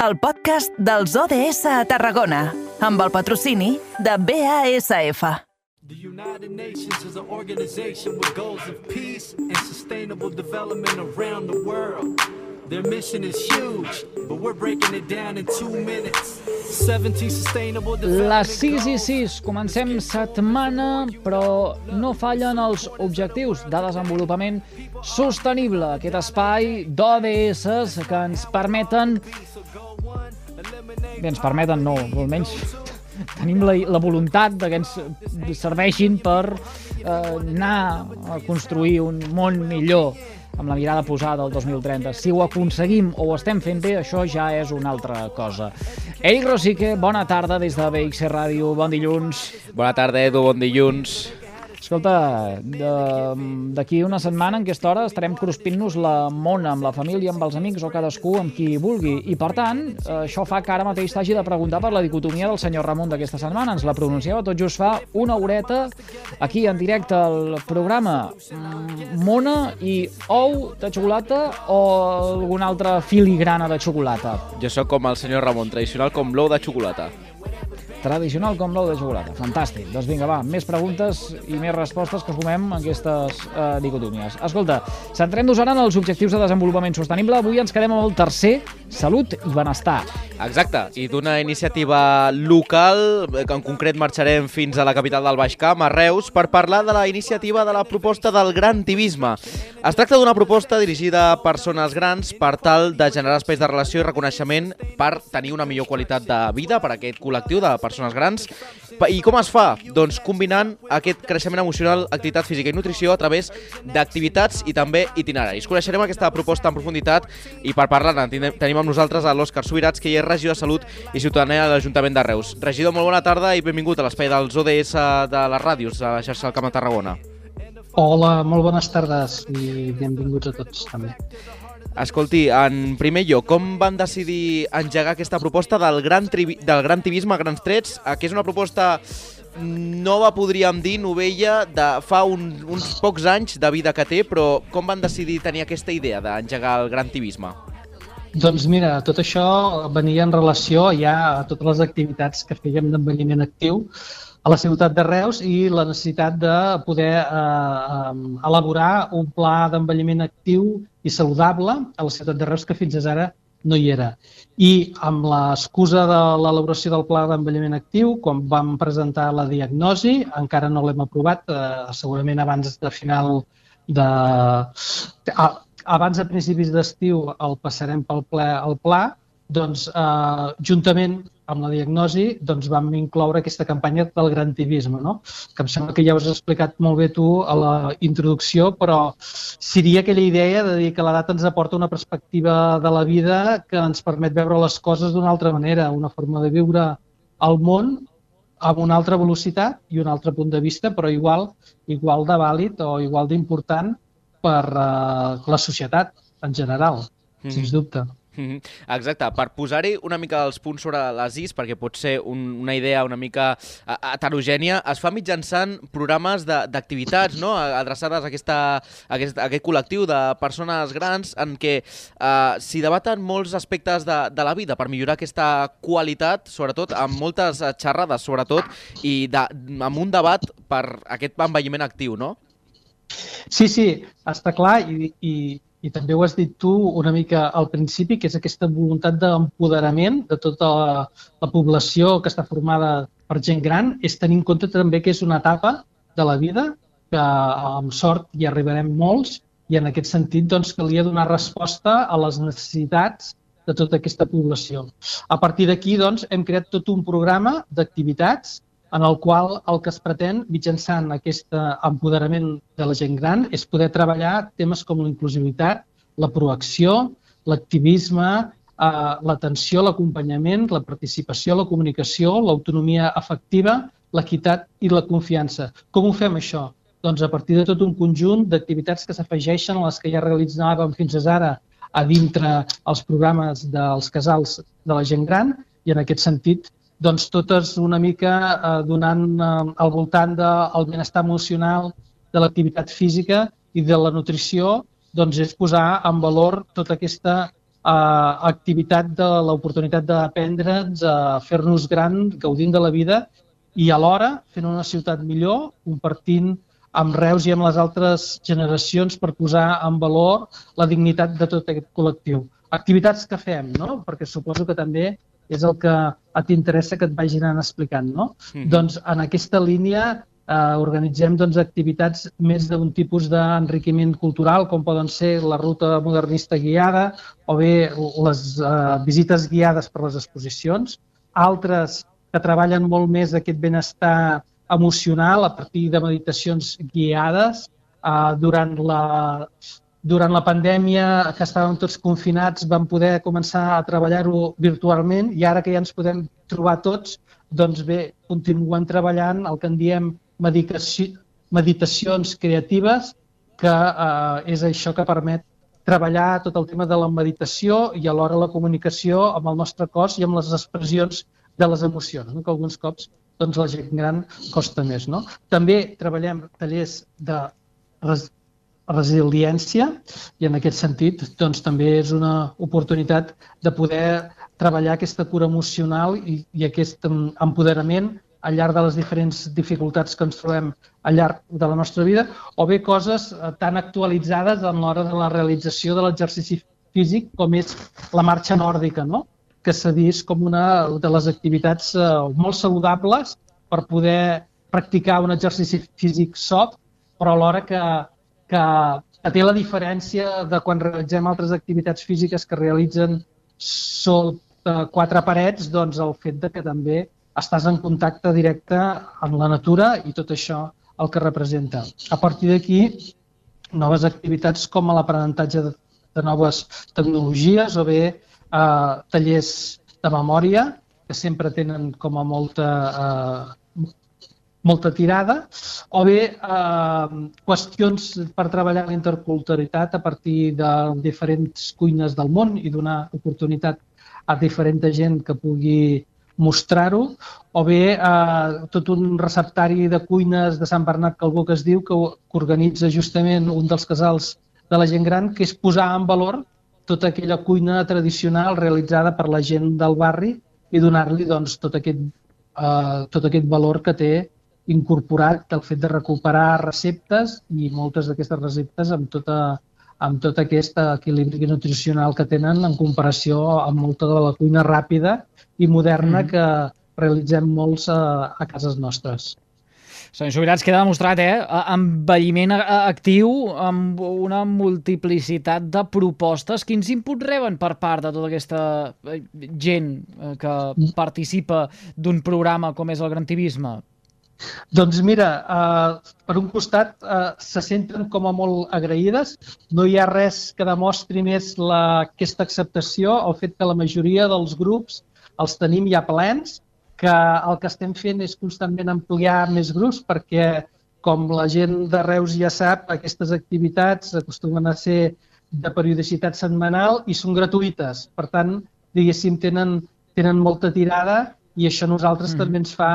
el podcast dels ODS a Tarragona, amb el patrocini de BASF. The United Nations is an organization with goals of peace and sustainable development around the world. Their mission is huge, but we're breaking it down in two minutes. 17 sustainable Les 6 i 6, comencem setmana, però no fallen els objectius de desenvolupament sostenible, aquest espai d'ODS que ens permeten... Bé, ens permeten, no, almenys tenim la, la voluntat de que ens serveixin per eh, anar a construir un món millor amb la mirada posada al 2030. Si ho aconseguim o ho estem fent bé, això ja és una altra cosa. Eric Rosique, bona tarda des de BX Ràdio, bon dilluns. Bona tarda, Edu, bon dilluns. Escolta, d'aquí una setmana en aquesta hora estarem cruspint-nos la mona amb la família, amb els amics o cadascú amb qui vulgui. I, per tant, això fa que ara mateix t'hagi de preguntar per la dicotomia del senyor Ramon d'aquesta setmana. Ens la pronunciava tot just fa una horeta aquí en directe al programa. Mm, mona i ou de xocolata o alguna altra filigrana de xocolata? Jo sóc com el senyor Ramon, tradicional com l'ou de xocolata tradicional com l'ou de xocolata. Fantàstic. Doncs vinga, va, més preguntes i més respostes que sumem en aquestes eh, dicotomies. Escolta, centrem-nos ara en els objectius de desenvolupament sostenible. Avui ens quedem amb el tercer, salut i benestar. Exacte, i d'una iniciativa local, que en concret marxarem fins a la capital del Baix Camp, a Reus, per parlar de la iniciativa de la proposta del Gran Tivisme. Es tracta d'una proposta dirigida a persones grans per tal de generar espais de relació i reconeixement per tenir una millor qualitat de vida per a aquest col·lectiu de persones persones grans. I com es fa? Doncs combinant aquest creixement emocional, activitat física i nutrició a través d'activitats i també itineraris. Coneixerem aquesta proposta en profunditat i per parlar-ne tenim amb nosaltres a l'Òscar Subirats, que hi és regidor de Salut i Ciutadania de l'Ajuntament de Reus. Regidor, molt bona tarda i benvingut a l'espai dels ODS de les ràdios a la xarxa del Camp de Tarragona. Hola, molt bones tardes i benvinguts a tots també. Escolti, en primer lloc, com van decidir engegar aquesta proposta del gran, del gran tivisme a grans trets, eh, que és una proposta nova, podríem dir, novella, de fa un, uns pocs anys de vida que té, però com van decidir tenir aquesta idea d'engegar el gran tivisme? Doncs mira, tot això venia en relació ja a totes les activitats que fèiem d'envelliment actiu a la ciutat de Reus i la necessitat de poder eh, eh, elaborar un pla d'envelliment actiu i saludable a la ciutat de Reus que fins ara no hi era. I amb l'excusa de l'elaboració del pla d'envelliment actiu, quan vam presentar la diagnosi, encara no l'hem aprovat, eh, segurament abans de final de... A, abans de principis d'estiu el passarem pel ple al pla, doncs eh, juntament amb la diagnosi doncs vam incloure aquesta campanya del grantivisme, no? que em sembla que ja ho has explicat molt bé tu a la introducció, però seria aquella idea de dir que l'edat ens aporta una perspectiva de la vida que ens permet veure les coses d'una altra manera, una forma de viure el món amb una altra velocitat i un altre punt de vista, però igual, igual de vàlid o igual d'important per uh, la societat en general, mm -hmm. sens dubte. -hmm. Exacte, per posar-hi una mica els punts sobre les is, perquè pot ser un, una idea una mica heterogènia, es fa mitjançant programes d'activitats no? adreçades a, aquesta, a, aquest, a aquest col·lectiu de persones grans en què eh, s'hi debaten molts aspectes de, de la vida per millorar aquesta qualitat, sobretot amb moltes xerrades, sobretot, i de, amb un debat per aquest envelliment actiu, no? Sí, sí, està clar i, i i també ho has dit tu una mica al principi, que és aquesta voluntat d'empoderament de tota la, la població que està formada per gent gran, és tenir en compte també que és una etapa de la vida que amb sort hi arribarem molts i en aquest sentit doncs, calia donar resposta a les necessitats de tota aquesta població. A partir d'aquí doncs, hem creat tot un programa d'activitats en el qual el que es pretén mitjançant aquest empoderament de la gent gran és poder treballar temes com la inclusivitat, la proacció, l'activisme, eh, l'atenció, l'acompanyament, la participació, la comunicació, l'autonomia afectiva, l'equitat i la confiança. Com ho fem això? Doncs a partir de tot un conjunt d'activitats que s'afegeixen a les que ja realitzàvem fins ara a dintre els programes dels casals de la gent gran i en aquest sentit doncs totes una mica eh, donant eh, al voltant del benestar emocional, de l'activitat física i de la nutrició, doncs és posar en valor tota aquesta eh, activitat de l'oportunitat d'aprendre'ns a fer-nos gran, gaudint de la vida i alhora fent una ciutat millor, compartint amb Reus i amb les altres generacions per posar en valor la dignitat de tot aquest col·lectiu. Activitats que fem, no? perquè suposo que també és el que t'interessa que et vagin anant explicant. No? Mm -hmm. Doncs en aquesta línia eh, organitzem doncs, activitats més d'un tipus d'enriquiment cultural, com poden ser la ruta modernista guiada o bé les eh, visites guiades per les exposicions. Altres que treballen molt més aquest benestar emocional a partir de meditacions guiades. Uh, durant, la, durant la pandèmia, que estàvem tots confinats, vam poder començar a treballar-ho virtualment i ara que ja ens podem trobar tots, doncs bé, continuem treballant el que en diem meditacions creatives, que uh, és això que permet treballar tot el tema de la meditació i alhora la comunicació amb el nostre cos i amb les expressions de les emocions, no? que alguns cops doncs la gent gran costa més. No? També treballem tallers de resiliència i en aquest sentit doncs, també és una oportunitat de poder treballar aquesta cura emocional i, i aquest empoderament al llarg de les diferents dificultats que ens trobem al llarg de la nostra vida, o bé coses eh, tan actualitzades en l'hora de la realització de l'exercici físic com és la marxa nòrdica, no? que s'ha vist com una de les activitats eh, molt saludables per poder practicar un exercici físic soft, però alhora que, que, que té la diferència de quan realitzem altres activitats físiques que realitzen sota quatre parets, doncs el fet de que també estàs en contacte directe amb la natura i tot això el que representa. A partir d'aquí, noves activitats com l'aprenentatge de, de noves tecnologies o bé eh, tallers de memòria, que sempre tenen com a molta, eh, molta tirada, o bé eh, qüestions per treballar la interculturalitat a partir de diferents cuines del món i donar oportunitat a diferent gent que pugui mostrar-ho, o bé eh, tot un receptari de cuines de Sant Bernat Calbó que es diu que, que organitza justament un dels casals de la gent gran, que és posar en valor tota aquella cuina tradicional realitzada per la gent del barri i donar-li doncs, tot, aquest, eh, tot aquest valor que té incorporat el fet de recuperar receptes i moltes d'aquestes receptes amb tota, amb tot aquest equilibri nutricional que tenen en comparació amb molta de la cuina ràpida i moderna mm. que realitzem molts a, a cases nostres. Senyor Sobirats, queda demostrat, eh? Envelliment actiu amb una multiplicitat de propostes. Quins inputs reben per part de tota aquesta eh, gent eh, que participa d'un programa com és el Grantivisme? Doncs mira, eh, per un costat eh, se senten com a molt agraïdes. No hi ha res que demostri més la, aquesta acceptació, el fet que la majoria dels grups els tenim ja plens, que el que estem fent és constantment ampliar més grups perquè, com la gent de Reus ja sap, aquestes activitats acostumen a ser de periodicitat setmanal i són gratuïtes. Per tant, diguéssim, tenen, tenen molta tirada i això a nosaltres mm. també ens fa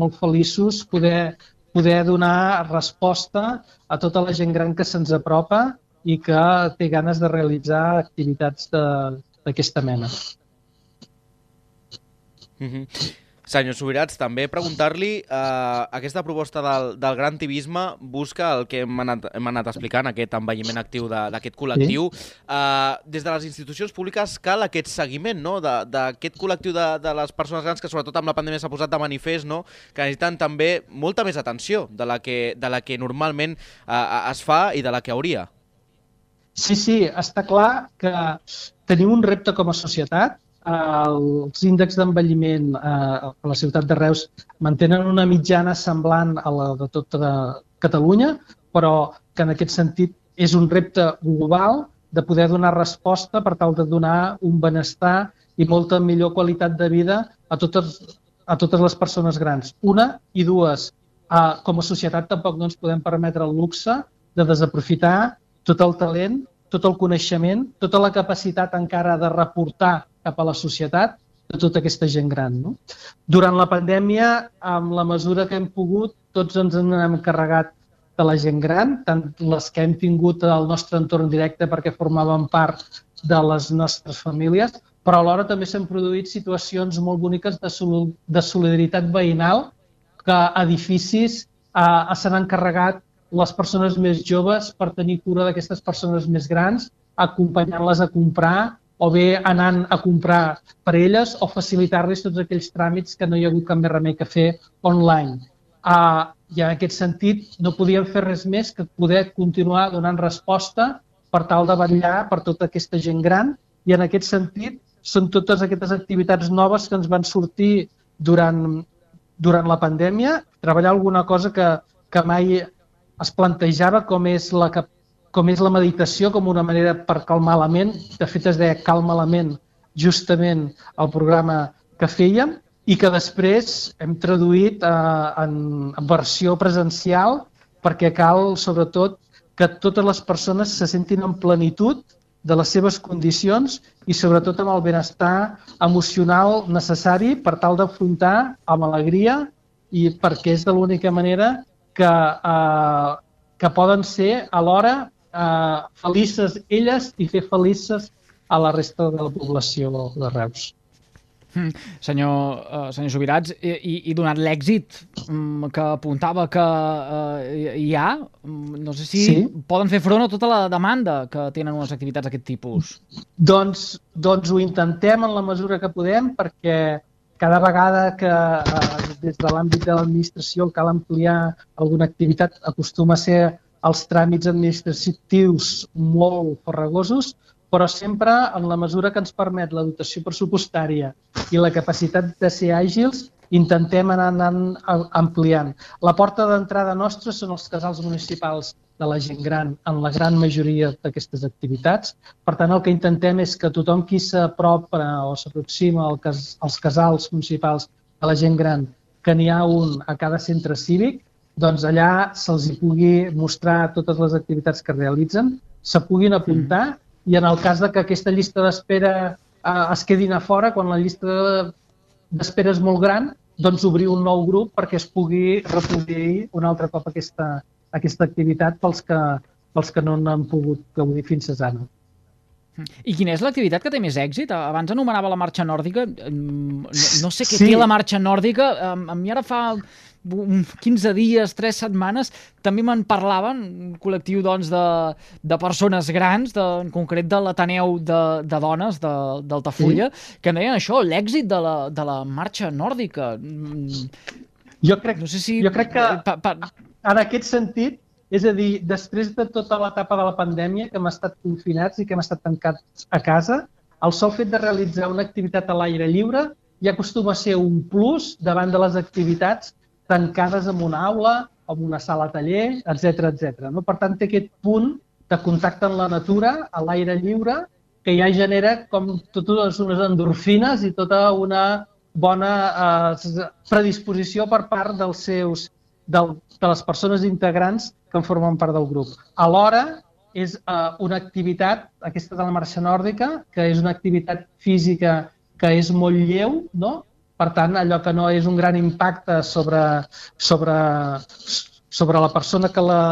molt feliços poder, poder donar resposta a tota la gent gran que se'ns apropa i que té ganes de realitzar activitats d'aquesta mena. Mm -hmm. Senyor Subirats, també preguntar-li, eh, aquesta proposta del, del gran tibisme busca el que hem anat, hem anat explicant, aquest envelliment actiu d'aquest col·lectiu. Sí. Eh, des de les institucions públiques cal aquest seguiment no? d'aquest col·lectiu de, de les persones grans que sobretot amb la pandèmia s'ha posat de manifest, no? que necessiten també molta més atenció de la que, de la que normalment eh, es fa i de la que hauria. Sí, sí, està clar que tenim un repte com a societat els índexs d'envelliment eh, a la ciutat de Reus mantenen una mitjana semblant a la de tota Catalunya, però que en aquest sentit és un repte global de poder donar resposta per tal de donar un benestar i molta millor qualitat de vida a totes, a totes les persones grans. Una i dues, eh, com a societat tampoc no ens podem permetre el luxe de desaprofitar tot el talent, tot el coneixement, tota la capacitat encara de reportar cap a la societat de tota aquesta gent gran. No? Durant la pandèmia, amb la mesura que hem pogut, tots ens en hem carregat de la gent gran, tant les que hem tingut al nostre entorn directe perquè formaven part de les nostres famílies, però alhora també s'han produït situacions molt boniques de, sol de solidaritat veïnal que edificis eh, se n'han encarregat les persones més joves per tenir cura d'aquestes persones més grans, acompanyant-les a comprar o bé anant a comprar per elles o facilitar-les tots aquells tràmits que no hi ha hagut cap més remei que fer online. Uh, I en aquest sentit no podíem fer res més que poder continuar donant resposta per tal de vetllar per tota aquesta gent gran i en aquest sentit són totes aquestes activitats noves que ens van sortir durant, durant la pandèmia, treballar alguna cosa que, que mai es plantejava com és la, com és la meditació com una manera per calmar la ment. De fet, es deia calma la ment justament el programa que fèiem i que després hem traduït eh, en, versió presencial perquè cal, sobretot, que totes les persones se sentin en plenitud de les seves condicions i sobretot amb el benestar emocional necessari per tal d'afrontar amb alegria i perquè és de l'única manera que, eh, que poden ser alhora eh, felices elles i fer felices a la resta de la població de Reus. Mm, senyor, uh, senyor Subirats, i, i donat l'èxit um, que apuntava que uh, hi ha, um, no sé si sí? poden fer front a tota la demanda que tenen unes activitats d'aquest tipus. Doncs, doncs ho intentem en la mesura que podem perquè cada vegada que uh, des de l'àmbit de l'administració cal ampliar alguna activitat acostuma a ser els tràmits administratius molt farragosos, però sempre en la mesura que ens permet la dotació pressupostària i la capacitat de ser àgils, intentem anar anant ampliant. La porta d'entrada nostra són els casals municipals de la gent gran en la gran majoria d'aquestes activitats. Per tant, el que intentem és que tothom qui s'apropa o s'aproxima als casals municipals de la gent gran, que n'hi ha un a cada centre cívic, doncs allà se'ls pugui mostrar totes les activitats que realitzen, se puguin apuntar i en el cas de que aquesta llista d'espera eh, es quedin a fora, quan la llista d'espera és molt gran, doncs obrir un nou grup perquè es pugui reproduir un altre cop aquesta, aquesta activitat pels que, pels que no n'han pogut gaudir fins a ara. I quina és l'activitat que té més èxit? Abans anomenava la marxa nòrdica. No, no sé què sí. té la marxa nòrdica. A mi ara fa 15 dies, 3 setmanes, també me'n parlaven, un col·lectiu doncs, de, de persones grans, de, en concret de l'Ateneu de, de Dones de, d'Altafulla, sí. que deien això, l'èxit de la, de la marxa nòrdica. Jo crec, no sé si... jo crec que pa, pa... en aquest sentit és a dir, després de tota l'etapa de la pandèmia, que hem estat confinats i que hem estat tancats a casa, el sol fet de realitzar una activitat a l'aire lliure ja acostuma a ser un plus davant de les activitats tancades en una aula, en una sala taller, etc etc. No? Per tant, té aquest punt de contacte amb la natura, a l'aire lliure, que ja genera com totes unes endorfines i tota una bona eh, predisposició per part dels seus, del, de les persones integrants que en formen part del grup. Alhora, és uh, una activitat, aquesta de la marxa nòrdica, que és una activitat física que és molt lleu, no? Per tant, allò que no és un gran impacte sobre, sobre, sobre la persona que la,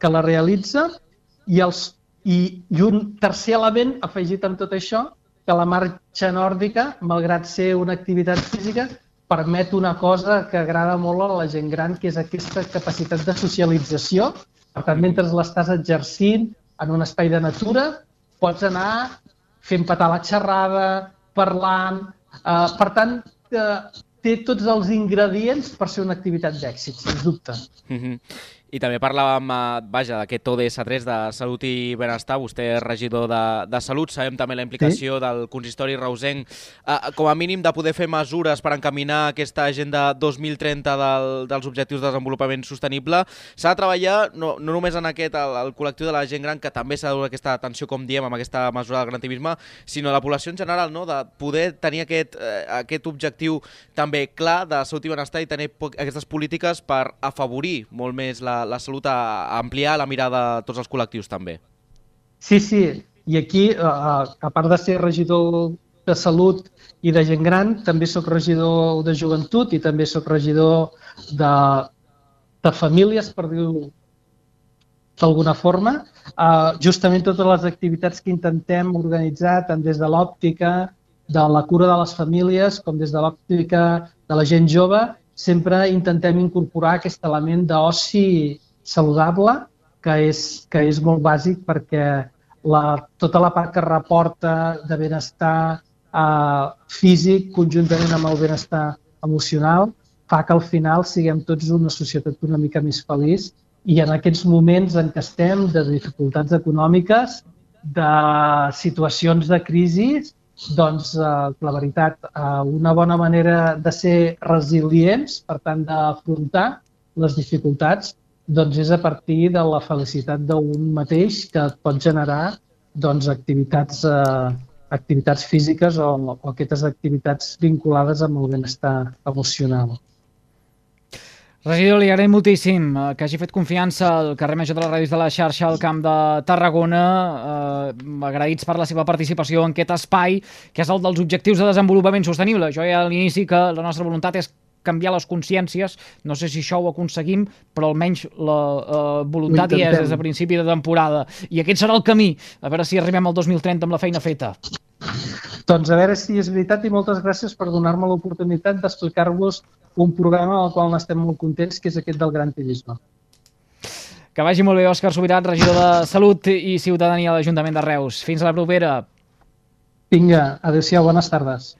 que la realitza i, els, i, i un tercer element afegit amb tot això, que la marxa nòrdica, malgrat ser una activitat física, permet una cosa que agrada molt a la gent gran, que és aquesta capacitat de socialització. Per tant, mentre l'estàs exercint en un espai de natura, pots anar fent petar la xerrada, parlant... Eh, per tant, eh, té tots els ingredients per ser una activitat d'èxit, sens dubte. Mm -hmm. I també parlàvem, eh, vaja, d'aquest ODS3 de Salut i Benestar. Vostè és regidor de, de Salut. Sabem també la implicació sí. del consistori reusenc, eh, com a mínim de poder fer mesures per encaminar aquesta agenda 2030 del, dels objectius de desenvolupament sostenible. S'ha de treballar no, no només en aquest, el, el col·lectiu de la gent gran, que també s'ha de donar aquesta atenció, com diem, amb aquesta mesura del garantivisme, sinó la població en general, no? de poder tenir aquest, eh, aquest objectiu també clar de salut i benestar i tenir aquestes polítiques per afavorir molt més la, la salut a, a ampliar la mirada de tots els col·lectius també. Sí, sí, i aquí, a part de ser regidor de salut i de gent gran, també sóc regidor de joventut i també sóc regidor de, de famílies, per dir-ho d'alguna forma. Uh, justament totes les activitats que intentem organitzar, tant des de l'òptica, de la cura de les famílies, com des de l'òptica de la gent jove, sempre intentem incorporar aquest element d'oci saludable, que és, que és molt bàsic perquè la, tota la part que reporta de benestar eh, físic conjuntament amb el benestar emocional fa que al final siguem tots una societat una mica més feliç i en aquests moments en què estem de dificultats econòmiques, de situacions de crisi, doncs eh, la veritat, eh, una bona manera de ser resilients, per tant d'afrontar les dificultats, doncs és a partir de la felicitat d'un mateix que pot generar doncs, activitats, eh, activitats físiques o, o aquestes activitats vinculades amb el benestar emocional. Regidor, li agraïm moltíssim eh, que hagi fet confiança al carrer Major de les Ràdios de la xarxa al Camp de Tarragona. Eh, agraïts per la seva participació en aquest espai, que és el dels objectius de desenvolupament sostenible. Jo ja a l'inici que la nostra voluntat és canviar les consciències. No sé si això ho aconseguim, però almenys la uh, voluntat hi és des de principi de temporada. I aquest serà el camí. A veure si arribem al 2030 amb la feina feta. Doncs a veure si és veritat i moltes gràcies per donar-me l'oportunitat d'explicar-vos un programa al qual n'estem molt contents, que és aquest del Gran Tirisme. Que vagi molt bé, Òscar Sobirat, regidor de Salut i Ciutadania a l'Ajuntament de Reus. Fins a la propera. Vinga, adeu-siau, bones tardes.